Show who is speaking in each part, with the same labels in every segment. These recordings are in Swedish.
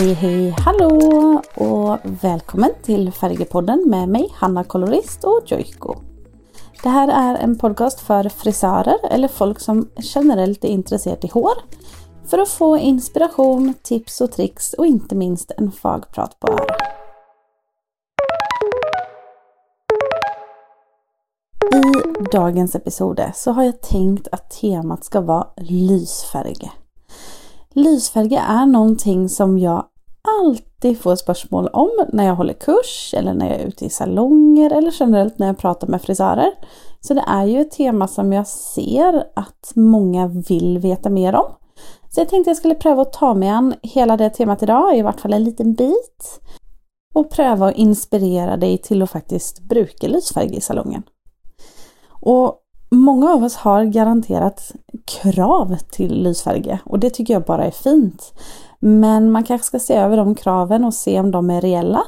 Speaker 1: Hej hej hallå och välkommen till Färgepodden med mig Hanna Kolorist och Joiko. Det här är en podcast för frisörer eller folk som generellt är intresserade i hår för att få inspiration, tips och tricks och inte minst en fagprat på öra. I dagens episode så har jag tänkt att temat ska vara lysfärger. Lysfärger är någonting som jag alltid får spörsmål om när jag håller kurs eller när jag är ute i salonger eller generellt när jag pratar med frisörer. Så det är ju ett tema som jag ser att många vill veta mer om. Så jag tänkte jag skulle pröva att ta mig an hela det temat idag, i vart fall en liten bit. Och pröva att inspirera dig till att faktiskt bruka lysfärg i salongen. Och Många av oss har garanterat krav till lysfärger och det tycker jag bara är fint. Men man kanske ska se över de kraven och se om de är reella.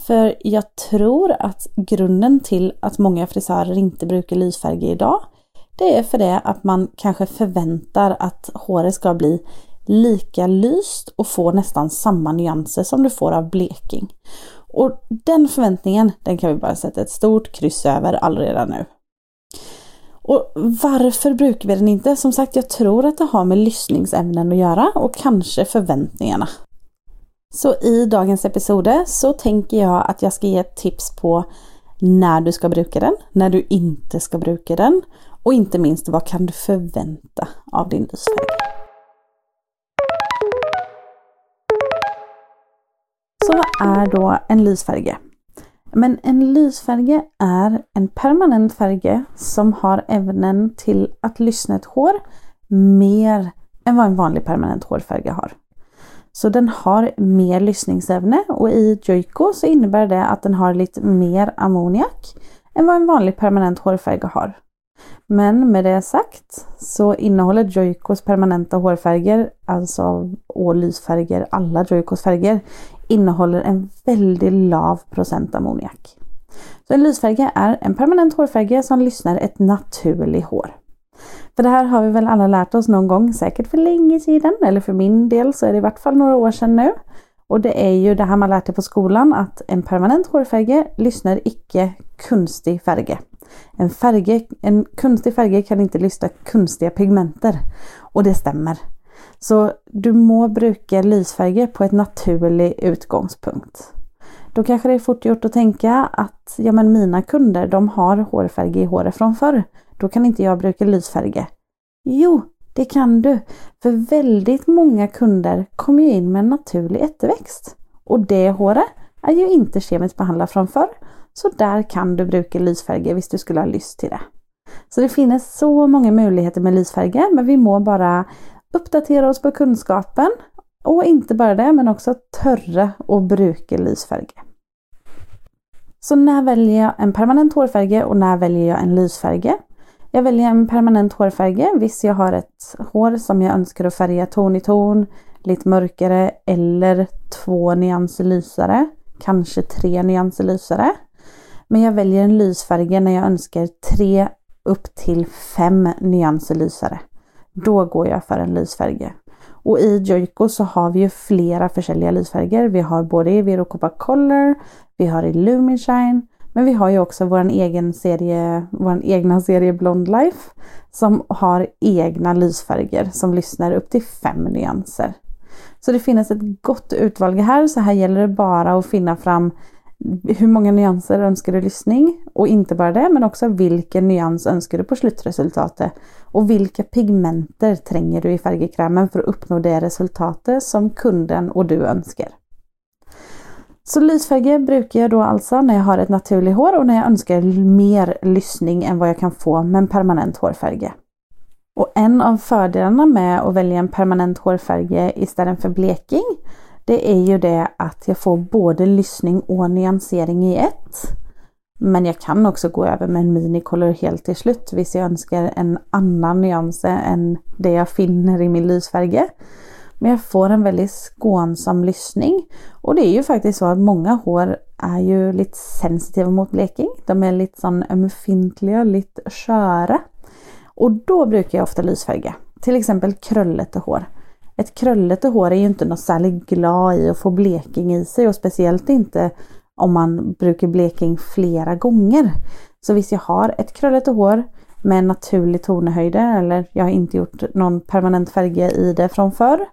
Speaker 1: För jag tror att grunden till att många frisörer inte brukar lysfärger idag det är för det att man kanske förväntar att håret ska bli lika lyst och få nästan samma nyanser som du får av bleking. Och den förväntningen, den kan vi bara sätta ett stort kryss över allredan nu. Och varför brukar vi den inte? Som sagt, jag tror att det har med lyssningsämnen att göra och kanske förväntningarna. Så i dagens episode så tänker jag att jag ska ge tips på när du ska bruka den, när du inte ska bruka den och inte minst vad kan du förvänta av din lysfärg. Så vad är då en lysfärge? Men en lysfärge är en permanent färge som har ämnen till att lyssna ett hår mer än vad en vanlig permanent hårfärg har. Så den har mer lyssningsämne och i Joico så innebär det att den har lite mer ammoniak än vad en vanlig permanent hårfärg har. Men med det sagt så innehåller Joicos permanenta hårfärger, alltså och lysfärger, alla Joicos färger, innehåller en väldigt lav procent ammoniak. Så en lysfärge är en permanent hårfärge som lyssnar ett naturligt hår. För det här har vi väl alla lärt oss någon gång, säkert för länge sedan, eller för min del så är det i vart fall några år sedan nu. Och det är ju det här man lärt sig på skolan att en permanent hårfärge lyssnar icke kunstig färge. En, färge, en kunstig färge kan inte lyssna konstiga pigmenter. Och det stämmer. Så du må bruka lysfärger på ett naturlig utgångspunkt. Då kanske det är fort gjort att tänka att ja men mina kunder de har hårfärg i håret från förr. Då kan inte jag bruka lysfärger. Jo, det kan du. För väldigt många kunder kommer ju in med en naturlig ätterväxt. Och det håret är ju inte kemiskt behandlat från förr. Så där kan du bruka lysfärger om du skulle ha lust till det. Så det finns så många möjligheter med lysfärger men vi må bara uppdatera oss på kunskapen och inte bara det men också törra och bruka lysfärger. Så när väljer jag en permanent hårfärge och när väljer jag en lysfärge? Jag väljer en permanent hårfärge visst jag har ett hår som jag önskar att färga ton i ton, lite mörkare eller två nyanser lysare, kanske tre nyanser lysare. Men jag väljer en lysfärg när jag önskar tre upp till fem nyanser lysare. Då går jag för en lysfärge. Och i Joico så har vi ju flera försäljliga lysfärger. Vi har både i Vero Copa Color, vi har i Lumishine, men vi har ju också vår egen serie, vår egna serie Blond Life som har egna lysfärger som lyssnar upp till fem nyanser. Så det finns ett gott utvalg här, så här gäller det bara att finna fram hur många nyanser önskar du lyssning? Och inte bara det, men också vilken nyans önskar du på slutresultatet? Och vilka pigmenter tränger du i färgkrämen för att uppnå det resultatet som kunden och du önskar? Så lysfärger brukar jag då alltså när jag har ett naturligt hår och när jag önskar mer lyssning än vad jag kan få med en permanent hårfärg. Och en av fördelarna med att välja en permanent hårfärg istället för bleking det är ju det att jag får både lyssning och nyansering i ett. Men jag kan också gå över med en minicolor helt till slut visst jag önskar en annan nyans än det jag finner i min lysfärge. Men jag får en väldigt skånsam lyssning. Och det är ju faktiskt så att många hår är ju lite sensitiva mot bleking. De är lite sån ömfintliga, lite sköra. Och då brukar jag ofta lysfärga. Till exempel kröllete hår. ett krulligt hår är ju inte något särskilt glad i att få bleking i sig och speciellt inte om man brukar bleking flera gånger. Så visst jag har ett krulligt hår med en naturlig tonhöjd eller jag har inte gjort någon permanent färg i det från förr.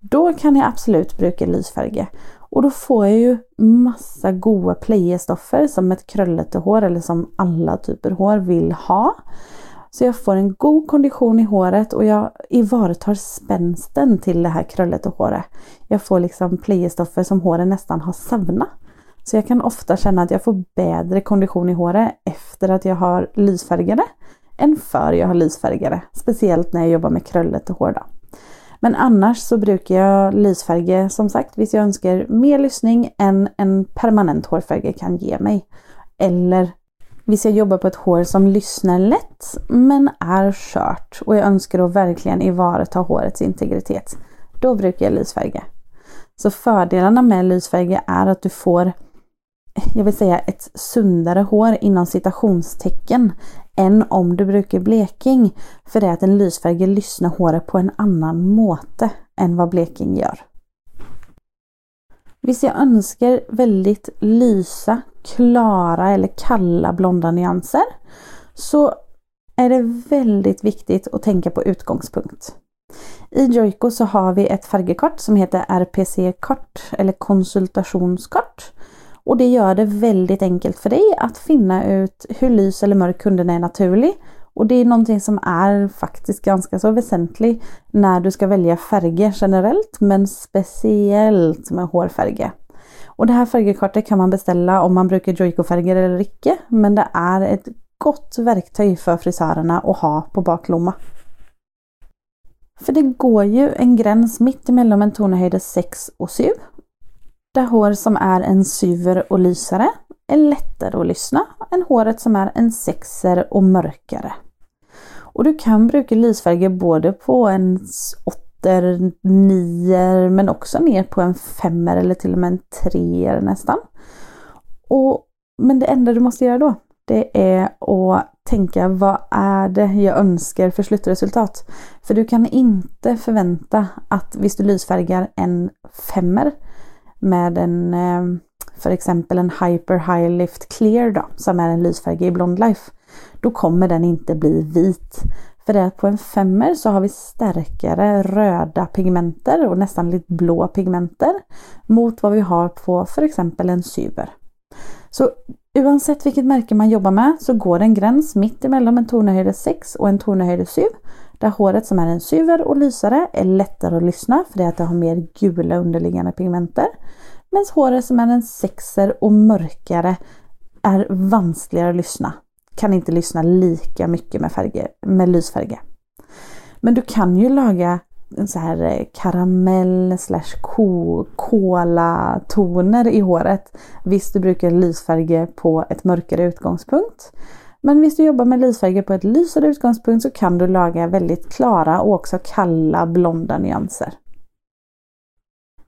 Speaker 1: Då kan jag absolut bruka lysfärg. Och då får jag ju massa goda playerstoffer som ett krulligt hår eller som alla typer hår vill ha. Så jag får en god kondition i håret och jag ivaretar spänsten till det här krullet och håret. Jag får liksom playerstoffer som håret nästan har savnat. Så jag kan ofta känna att jag får bättre kondition i håret efter att jag har lysfärgade än för jag har lysfärgade. Speciellt när jag jobbar med krullet och hår. Då. Men annars så brukar jag lysfärga, som sagt, visst jag önskar mer lyssning än en permanent hårfärg kan ge mig. Eller visst jag jobbar på ett hår som lyssnar lätt men är skört och jag önskar att verkligen ivarata hårets integritet. Då brukar jag lysfärga. Så fördelarna med lysfärger är att du får jag vill säga ett sundare hår inom citationstecken än om du brukar bleking. För det är att en lysfärg lyssnar håret på en annan måte än vad bleking gör. Visst jag önskar väldigt lysa, klara eller kalla blonda nyanser så är det väldigt viktigt att tänka på utgångspunkt. I Joico så har vi ett färgkort som heter RPC-kort eller konsultationskort. Och det gör det väldigt enkelt för dig att finna ut hur lys eller mörk kunden är naturlig. Och det är någonting som är faktiskt ganska så väsentligt när du ska välja färger generellt men speciellt med hårfärger. Och det här färgkartet kan man beställa om man brukar Joico-färger eller icke men det är ett gott verktyg för frisörerna att ha på baklomma. För det går ju en gräns mitt emellan en tonhöjd 6 och 7 det hår som är en syver och lysare är lättare att lyssna än håret som är en sexer och mörkare. Och du kan bruka lysfärger både på en åtter, nior men också ner på en femmer eller till och med en treer nästan. Och, men det enda du måste göra då det är att tänka vad är det jag önskar för slutresultat? För du kan inte förvänta att visst du lysfärgar en femmer med en eh, för exempel en Hyper High Lift Clear då, som är en lysfärg i Blond Life. Då kommer den inte bli vit. För det att på en femmer så har vi starkare röda pigmenter och nästan lite blå pigmenter mot vad vi har på för exempel en syver. Så oavsett vilket märke man jobbar med så går det en gräns mitt emellan en tonhöjd 6 och en tonhöjd 7 där håret som är en syver och lysare är lättare att lyssna för det att det har mer gula underliggande pigmenter. Medan håret som är en sexer och mörkare är vanskligare att lyssna. Kan inte lyssna lika mycket med, färger, med lysfärger. Men du kan ju laga en så här eh, karamell slash kola toner i håret. Visst du brukar lysfärger på ett mörkare utgångspunkt. Men visst du jobbar med lysfärger på ett lysare utgångspunkt så kan du laga väldigt klara och också kalla blonda nyanser.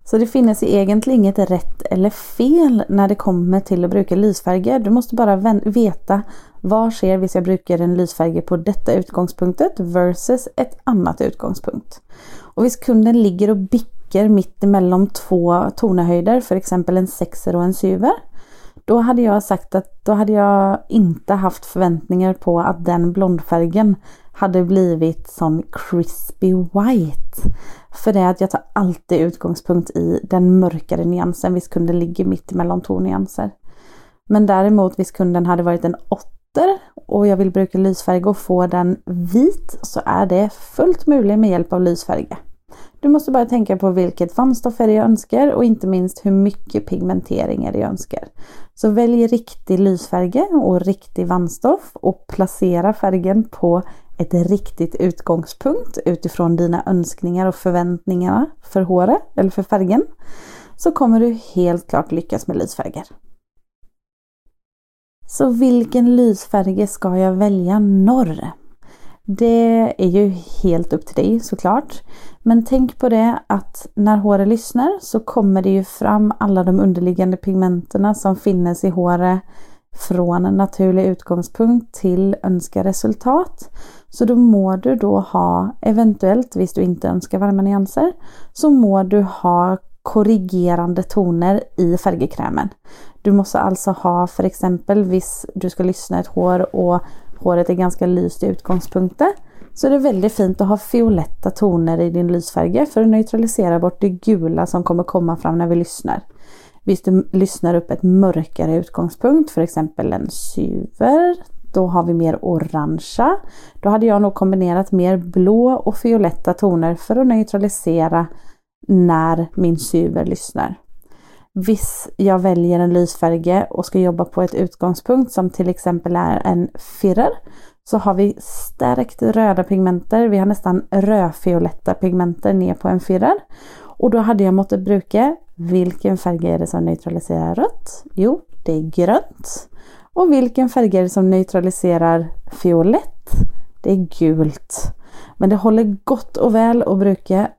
Speaker 1: Så det finns egentligen inget rätt eller fel när det kommer till att bruka lysfärger. Du måste bara veta vad sker vi jag brukar en lysfärg på detta utgångspunktet versus ett annat utgångspunkt. Och visst kunden ligger och bickar mitt emellan två tonhöjder för exempel en sexer och en syver, då hade jag sagt att då hade jag inte haft förväntningar på att den blondfärgen hade blivit som crispy white. För det är att jag tar alltid utgångspunkt i den mörkare nyansen, visst kunden ligger mitt emellan två nyanser. Men däremot visst kunden hade varit en åtter och jag vill bruka lysfärg och få den vit så är det fullt möjligt med hjälp av lysfärg. Du måste bara tänka på vilket vandstoff jag önskar och inte minst hur mycket pigmentering är det jag önskar. Så välj riktig lysfärge och riktig vandstoff och placera färgen på ett riktigt utgångspunkt utifrån dina önskningar och förväntningar för håret eller för färgen så kommer du helt klart lyckas med lysfärger. Så vilken lysfärge ska jag välja norr? Det är ju helt upp till dig såklart. Men tänk på det att när håret lyssnar så kommer det ju fram alla de underliggande pigmenterna som finns i håret från en naturlig utgångspunkt till önskad resultat. Så då må du då ha, eventuellt, visst du inte önskar varma nyanser, så må du ha korrigerande toner i färgkrämen. Du måste alltså ha för exempel, visst du ska lyssna ett hår och håret är ganska lyst i utgångspunkten, så är det väldigt fint att ha fioletta toner i din lysfärg för att neutralisera bort det gula som kommer komma fram när vi lyssnar. Visst, du lyssnar upp ett mörkare utgångspunkt, för exempel en syver, då har vi mer orangea. Då hade jag nog kombinerat mer blå och fioletta toner för att neutralisera när min syver lyssnar. Viss jag väljer en lysfärge och ska jobba på ett utgångspunkt som till exempel är en firrer så har vi stärkt röda pigmenter. Vi har nästan rödfioletta pigmenter ner på en firrar. Och då hade jag måttet bruka vilken färg är det som neutraliserar rött? Jo, det är grönt. Och vilken färg är det som neutraliserar fiolett? Det är gult. Men det håller gott och väl att bruka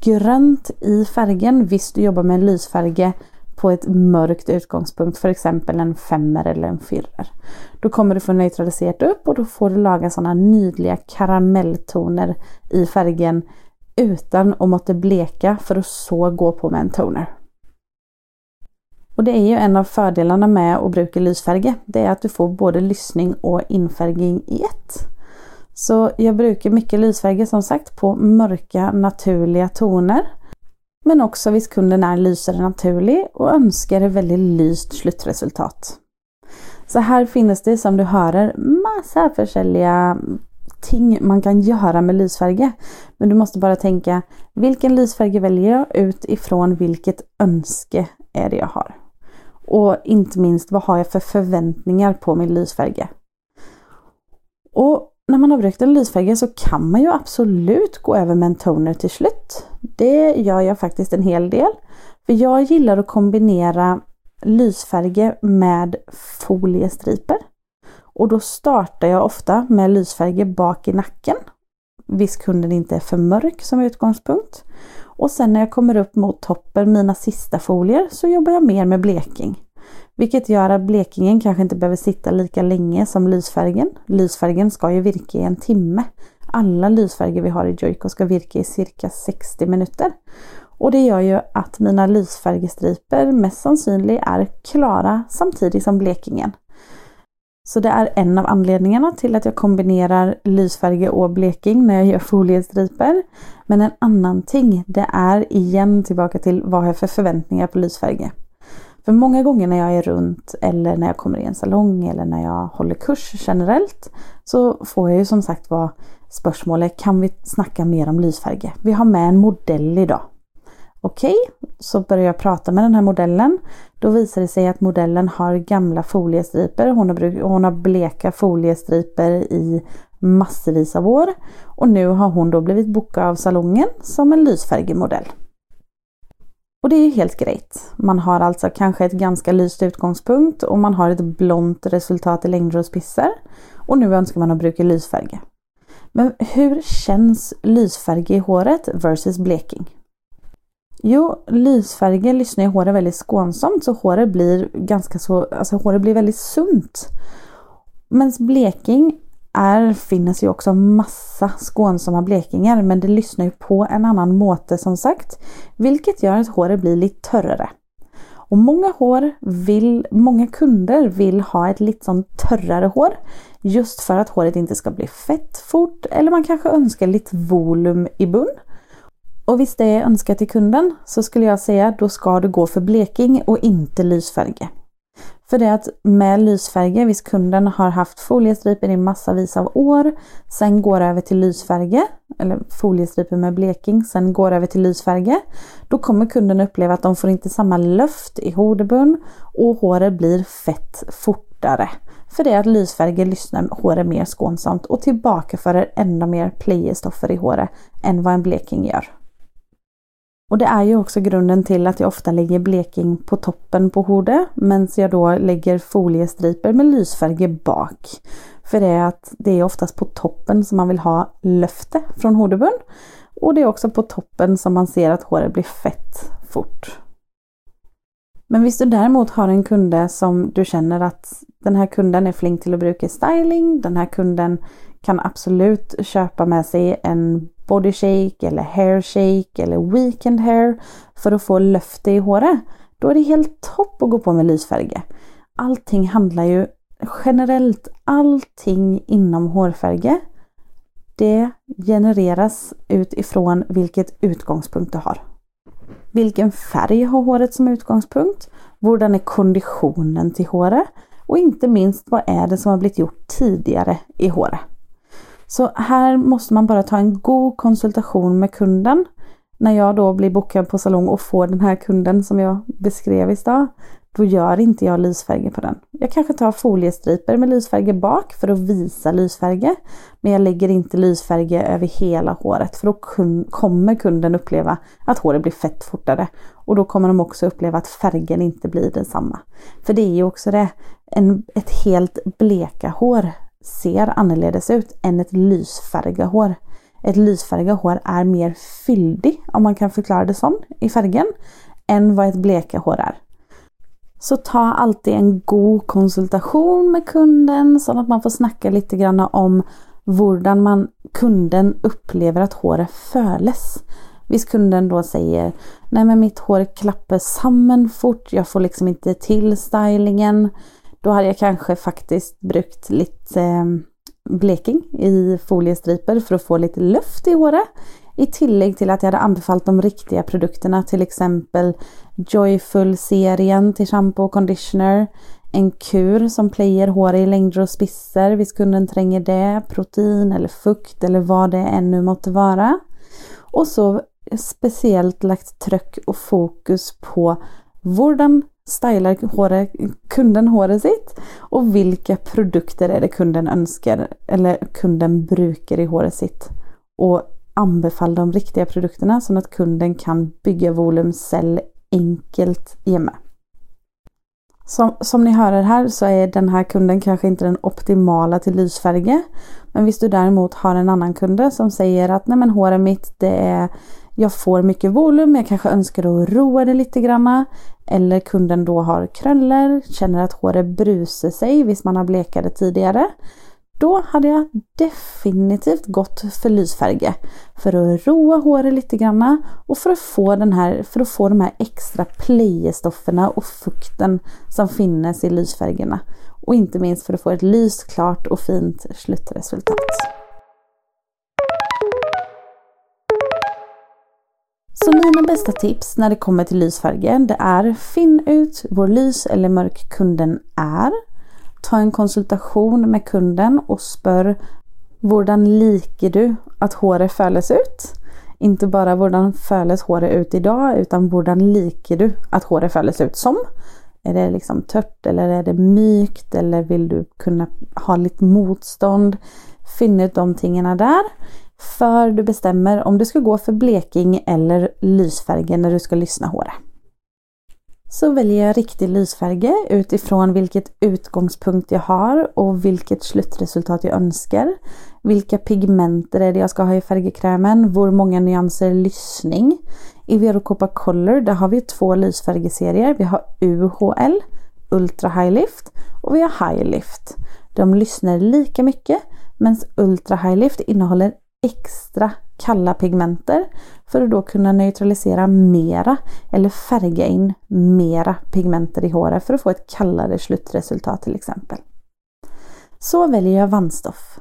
Speaker 1: grönt i färgen visst du jobbar med en lysfärg på ett mörkt utgångspunkt, för exempel en femmer eller en fyrrer. Då kommer du få neutraliserat upp och då får du laga sådana nydliga karamelltoner i färgen utan att måtte bleka för att så gå på med en toner. Och det är ju en av fördelarna med att bruka lysfärger. Det är att du får både lyssning och infärgning i ett. Så jag brukar mycket lysfärger som sagt på mörka naturliga toner. Men också visst kunden är lysare naturlig och önskar ett väldigt lyst slutresultat. Så här finns det som du hör massa försäljliga ting man kan göra med lysfärger. Men du måste bara tänka vilken lysfärg väljer jag utifrån vilket önske är det jag har. Och inte minst vad har jag för förväntningar på min lysfärg. Och när man har brukt en lysfärg så kan man ju absolut gå över med en toner till slut. Det gör jag faktiskt en hel del. För jag gillar att kombinera lysfärger med foliestriper. Och då startar jag ofta med lysfärger bak i nacken. Visst kunden inte är för mörk som utgångspunkt. Och sen när jag kommer upp mot toppen, mina sista folier, så jobbar jag mer med bleking. Vilket gör att blekingen kanske inte behöver sitta lika länge som lysfärgen. Lysfärgen ska ju virka i en timme. Alla lysfärger vi har i Joico ska virka i cirka 60 minuter. Och det gör ju att mina lysfärgestriper mest sannolikt är klara samtidigt som blekingen. Så det är en av anledningarna till att jag kombinerar lysfärger och bleking när jag gör foliestriper. Men en annan ting, det är igen tillbaka till vad jag har för förväntningar på lysfärger. För många gånger när jag är runt eller när jag kommer i en salong eller när jag håller kurs generellt så får jag ju som sagt var spörsmålet kan vi snacka mer om lysfärger? Vi har med en modell idag. Okej, okay, så börjar jag prata med den här modellen. Då visar det sig att modellen har gamla foliestriper. Hon har, hon har bleka foliestriper i massvis av år. Och nu har hon då blivit bokad av salongen som en lysfärgig modell. Och det är ju helt grejt. Man har alltså kanske ett ganska lyst utgångspunkt och man har ett blont resultat i längder och spisser. Och nu önskar man att bruka lysfärg. Men hur känns lysfärg i håret versus bleking? Jo, lysfärger lyssnar i håret väldigt skånsamt så håret blir ganska så, alltså håret blir väldigt sunt. Men bleking är, finns ju också massa skånsamma blekingar men det lyssnar ju på en annan måte som sagt. Vilket gör att håret blir lite törrare. Och många hår vill, många kunder vill ha ett lite sånt törrare hår. Just för att håret inte ska bli fett fort eller man kanske önskar lite volym i bun. Och visst det är önskat till kunden så skulle jag säga då ska du gå för bleking och inte lysfärge. För det är att med lysfärger, visst kunden har haft foliestriper i massavis av år, sen går över till lysfärger, eller foliestriper med bleking, sen går över till lysfärger. Då kommer kunden uppleva att de får inte samma luft i hodebunn och håret blir fett fortare. För det är att lysfärger lyssnar håret mer skånsamt och tillbakaförer ännu mer playerstoffer i håret än vad en bleking gör. Och det är ju också grunden till att jag ofta lägger bleking på toppen på hodet medan jag då lägger foliestriper med lysfärger bak. För det är att det är oftast på toppen som man vill ha löfte från hodebön. Och det är också på toppen som man ser att håret blir fett fort. Men visst du däremot har en kunde som du känner att den här kunden är flink till att bruka styling, den här kunden kan absolut köpa med sig en body shake eller hair shake eller weekend hair för att få löfte i håret. Då är det helt topp att gå på med lysfärger. Allting handlar ju generellt, allting inom hårfärger det genereras utifrån vilket utgångspunkt du har. Vilken färg har håret som utgångspunkt? Hurdan är konditionen till håret? Och inte minst, vad är det som har blivit gjort tidigare i håret? Så här måste man bara ta en god konsultation med kunden. När jag då blir bokad på salong och får den här kunden som jag beskrev i stad, då gör inte jag lysfärger på den. Jag kanske tar foliestriper med lysfärger bak för att visa lysfärger. Men jag lägger inte lysfärger över hela håret för då kommer kunden uppleva att håret blir fett fortare. Och då kommer de också uppleva att färgen inte blir densamma. För det är ju också det, en, ett helt bleka hår ser annorledes ut än ett lysfärgat hår. Ett lysfärgat hår är mer fyldig, om man kan förklara det så, i färgen, än vad ett bleka hår är. Så ta alltid en god konsultation med kunden så att man får snacka lite grann om hur man, kunden upplever att håret föles. Visst kunden då säger Nej men mitt hår klappar samman fort, jag får liksom inte till stylingen. Då hade jag kanske faktiskt brukt lite ehm, bleking i foliestriper för att få lite luft i håret. I tillägg till att jag hade anbefallt de riktiga produkterna, till exempel Joyful-serien till shampoo och conditioner. En kur som plöjer hår i längder och spisser, visst kunden tränger det, protein eller fukt eller vad det ännu måtte vara. Och så speciellt lagt tryck och fokus på hurdan stylar håret, kunden håret sitt och vilka produkter är det kunden önskar eller kunden brukar i håret sitt. Och anbefall de riktiga produkterna så att kunden kan bygga volymcell enkelt hemma. Som, som ni hör här så är den här kunden kanske inte den optimala till lysfärger. Men visst du däremot har en annan kunde som säger att nej men håret mitt det är jag får mycket volym, jag kanske önskar att roa det lite granna. Eller kunden då har kröllor, känner att håret brusar sig, visst man har blekat tidigare. Då hade jag definitivt gått för lysfärger. För att roa håret lite granna och för att få, den här, för att få de här extra playestofferna och fukten som finns i lysfärgerna. Och inte minst för att få ett lysklart och fint slutresultat. Så mina bästa tips när det kommer till lysfärger det är finn ut hur lys eller mörk kunden är ta en konsultation med kunden och spör Hvordan liker du att håret föles ut? Inte bara hvordan föles håret ut idag utan hvordan liker du att håret föles ut som? Är det liksom tört eller är det mjukt eller vill du kunna ha lite motstånd? Finn ut de tingarna där. För du bestämmer om du ska gå för bleking eller lysfärger när du ska lyssna håret så väljer jag riktig lysfärge utifrån vilket utgångspunkt jag har och vilket slutresultat jag önskar. Vilka pigmenter är det jag ska ha i färgkrämen? Hur många nyanser lyssning? I Verocopa Color där har vi två lysfärgeserier. Vi har UHL, Ultra High Lift och vi har High Lift. De lyssnar lika mycket medan Ultra High Lift innehåller extra kalla pigmenter för att då kunna neutralisera mera eller färga in mera pigmenter i håret för att få ett kallare slutresultat till exempel. Så väljer jag vandstoff.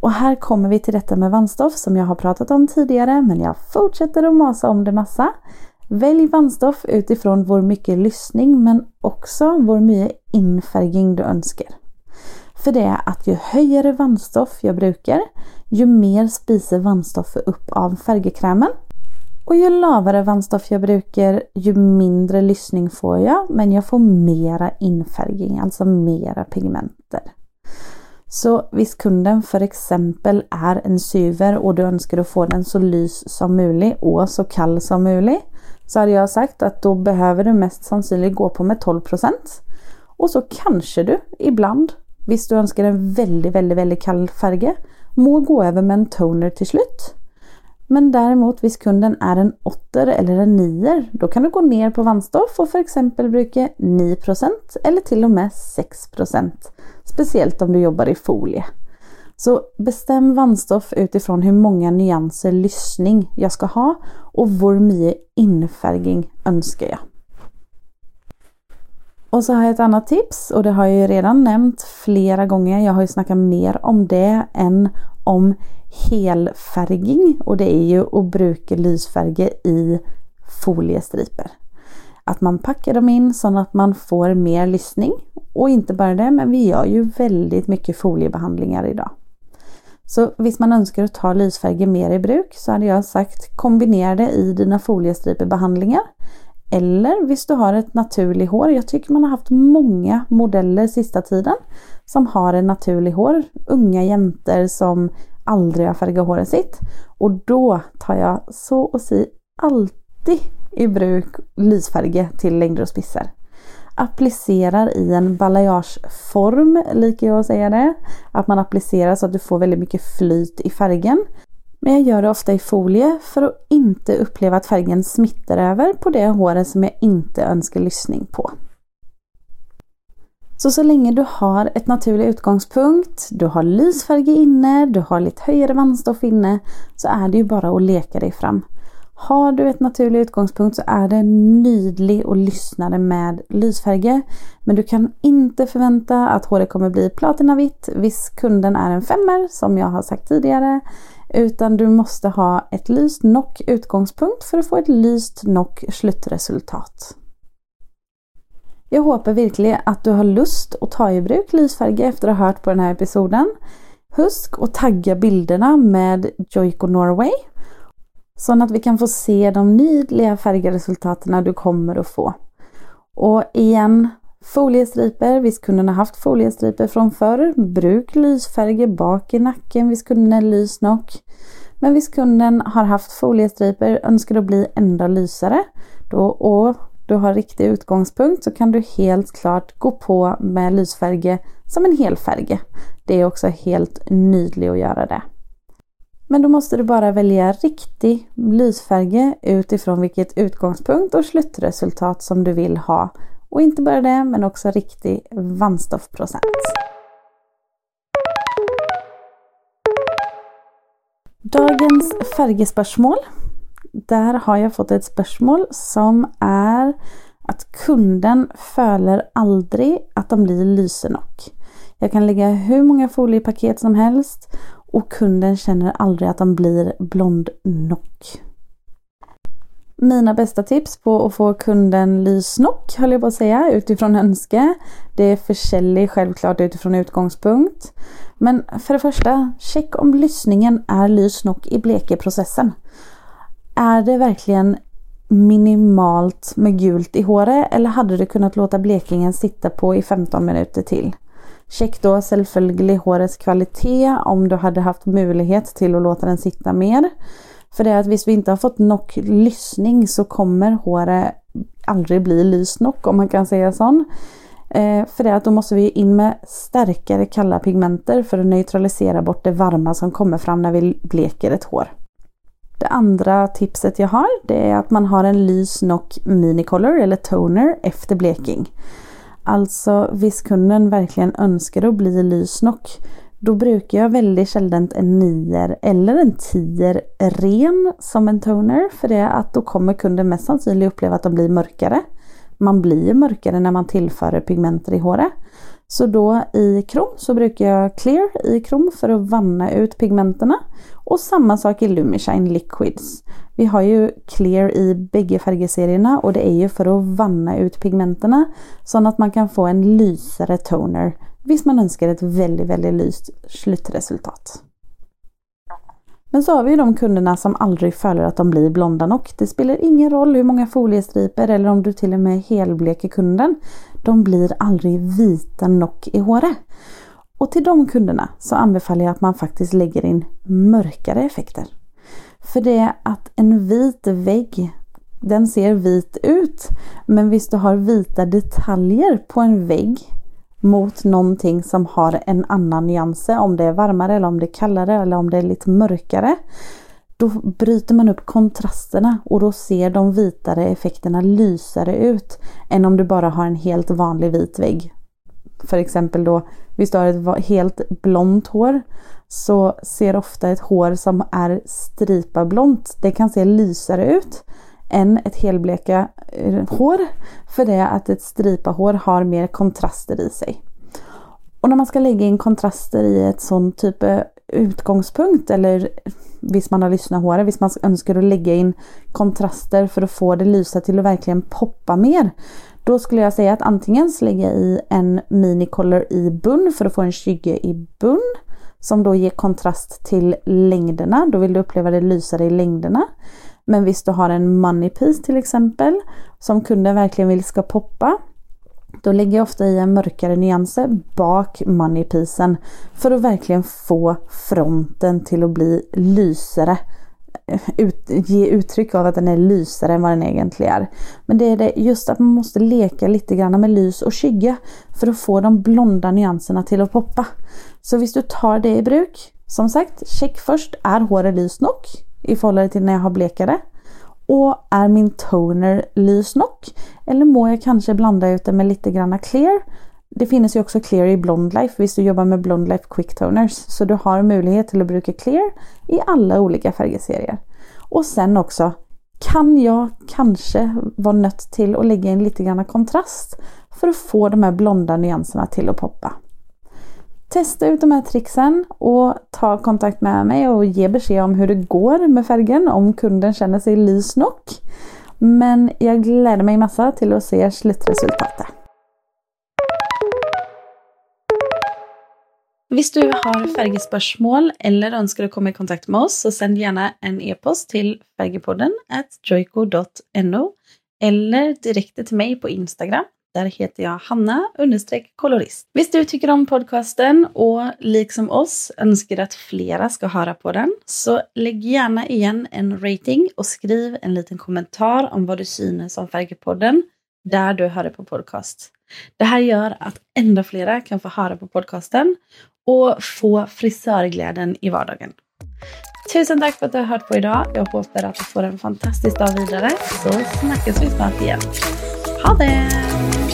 Speaker 1: Och här kommer vi till detta med vandstoff som jag har pratat om tidigare men jag fortsätter att masa om det massa. Välj vandstoff utifrån vår mycket lyssning men också vår mycket infärgning du önskar. För det är att ju högre vandstoff jag brukar, ju mer spiser vannstoffet upp av färgkrämen. Och ju lavare vandstoff jag brukar, ju mindre lyssning får jag, men jag får mera infärgning, alltså mera pigmenter. Så visst kunden för exempel är en syver och du önskar att få den så lys som möjligt och så kall som möjligt så hade jag sagt att då behöver du mest sannolikt gå på med 12% Och så kanske du ibland Visst du önskar en väldigt, väldigt, väldigt kall färg, må gå över med en toner till slut. Men däremot hvis kunden är en åtter eller en nier, då kan du gå ner på vannstoff och för exempel bruka 9 eller till och med 6% Speciellt om du jobbar i folie. Så bestäm vannstoff utifrån hur många nyanser lyssning jag ska ha och hur mycket infärgning önskar jag. Och så har jag ett annat tips och det har jag ju redan nämnt flera gånger. Jag har ju snackat mer om det än om helfärging och det är ju att bruka lysfärger i foliestriper. Att man packar dem in så att man får mer lyssning. Och inte bara det, men vi gör ju väldigt mycket foliebehandlingar idag. Så visst man önskar att ta lysfärger mer i bruk så hade jag sagt kombinera det i dina foliestripebehandlingar. Eller visst du har ett naturligt hår. Jag tycker man har haft många modeller sista tiden som har en naturlig hår. Unga jäntor som aldrig har färgat håret sitt. Och då tar jag så och si alltid i bruk lysfärge till längder och spisser. Applicerar i en balayageform, likar jag att säga det. Att man applicerar så att du får väldigt mycket flyt i färgen. Men jag gör det ofta i folie för att inte uppleva att färgen smittar över på det håret som jag inte önskar lyssning på. Så så länge du har ett naturligt utgångspunkt, du har lysfärg inne, du har lite högre vannstoff inne, så är det ju bara att leka dig fram. Har du ett naturligt utgångspunkt så är det nydlig och lyssnare med lysfärger. Men du kan inte förvänta att håret kommer bli platinavitt viss kunden är en femmer som jag har sagt tidigare. Utan du måste ha ett lyst nock utgångspunkt för att få ett lyst nock slutresultat. Jag hoppas verkligen att du har lust att ta i bruk lysfärger efter att ha hört på den här episoden. Husk att tagga bilderna med Joico Norway så att vi kan få se de nydliga färgresultaten du kommer att få. Och igen, foliestriper. Visst kunde ha haft foliestriper från förr. Bruk lysfärger bak i nacken. Visst kunde är lysnock. Men visst kunden har haft foliestriper, önskar att bli ändå lysare då, och du har riktig utgångspunkt så kan du helt klart gå på med lysfärger som en helfärg. Det är också helt nydligt att göra det. Men då måste du bara välja riktig lysfärg utifrån vilket utgångspunkt och slutresultat som du vill ha. Och inte bara det, men också riktig vannstoffprocent. Dagens färgespörsmål. Där har jag fått ett spörsmål som är att kunden följer aldrig att de blir lysenock. Jag kan lägga hur många foliepaket som helst och kunden känner aldrig att de blir blondnock. Mina bästa tips på att få kunden lysnock höll jag på att säga utifrån önske. Det är försäljning självklart utifrån utgångspunkt. Men för det första, check om lyssningen är lysnock i blekeprocessen. Är det verkligen minimalt med gult i håret eller hade du kunnat låta blekingen sitta på i 15 minuter till? Check då selvfølgelig hårets kvalitet om du hade haft möjlighet till att låta den sitta mer. För det är att om vi inte har fått nog lyssning så kommer håret aldrig bli lysnock om man kan säga så. Eh, för det är att då måste vi in med starkare kalla pigmenter för att neutralisera bort det varma som kommer fram när vi bleker ett hår. Det andra tipset jag har det är att man har en lys Nock Minicolor eller toner efter bleking. Alltså visst kunden verkligen önskar att bli lysnock då brukar jag väldigt sällan en nier eller en tier ren som en toner för det är att då kommer kunden mest sannolikt uppleva att de blir mörkare. Man blir mörkare när man tillför pigmenter i håret. Så då i krom så brukar jag clear i krom för att vanna ut pigmenterna. Och samma sak i Lumishine Liquids. Vi har ju clear i bägge färgserierna och det är ju för att vanna ut pigmenterna så att man kan få en lysare toner Visst man önskar ett väldigt, väldigt lyst slutresultat. Men så har vi ju de kunderna som aldrig följer att de blir blonda nog. Det spelar ingen roll hur många foliestriper eller om du till och med helbleker kunden. De blir aldrig vita nog i håret. Och till de kunderna så anbefaller jag att man faktiskt lägger in mörkare effekter. För det är att en vit vägg, den ser vit ut. Men visst du har vita detaljer på en vägg mot någonting som har en annan nyans. Om det är varmare eller om det är kallare eller om det är lite mörkare. då bryter man upp kontrasterna och då ser de vitare effekterna lysare ut än om du bara har en helt vanlig vit vägg. För exempel då, visst du har ett helt blont hår så ser ofta ett hår som är stripablont, det kan se lysare ut än ett helbleka eh, hår. För det att ett stripahår har mer kontraster i sig. Och när man ska lägga in kontraster i ett sån typ av utgångspunkt eller visst man har lyssnat håret, visst man önskar att lägga in kontraster för att få det lysa till att verkligen poppa mer. Då skulle jag säga att antingen lägga i en minicolor i bunn för att få en skygge i bunn som då ger kontrast till längderna. Då vill du uppleva det lysare i längderna. Men visst du har en money piece till exempel som kunden verkligen vill ska poppa. Då lägger jag ofta i en mörkare nyanser bak moneypiecen för att verkligen få fronten till att bli lysare. Ut, ge uttryck av att den är lysare än vad den egentligen är. Men det är det just att man måste leka lite grann med lys och skygga för att få de blonda nyanserna till att poppa. Så visst du tar det i bruk, som sagt, check först, är håret lyst nog i förhållande till när jag har blekare? Och är min toner lys nog? Eller må jag kanske blanda ut det med lite granna clear? Det finns ju också clear i Blondlife, visst du jobbar med Blondlife Quick Toners. Så du har möjlighet till att bruka clear i alla olika färgserier. Och sen också, kan jag kanske vara nött till att lägga in lite grann kontrast för att få de här blonda nyanserna till att poppa. Testa ut de här tricksen och ta kontakt med mig och ge besked om hur det går med färgen om kunden känner sig lys nog. Men jag gläder mig massa till att se slutresultatet. Visst du har färgspörsmål eller önskar att komma i kontakt med oss så sänd gärna en e-post till färgepodden joico.no eller direkt till mig på Instagram där heter jag Hanna understreck kolorist. Visst du tycker om podcasten och liksom oss önskar att flera ska höra på den så lägg gärna igen en rating och skriv en liten kommentar om vad du synes om Färgepodden där du hör det på podcast. Det här gör att ännu flera kan få höra på podcasten och få frisörglädjen i vardagen. Tusen tack för att du har hört på idag. Jag hoppas att du får en fantastisk dag vidare så snackas vi snart igen. Ha det!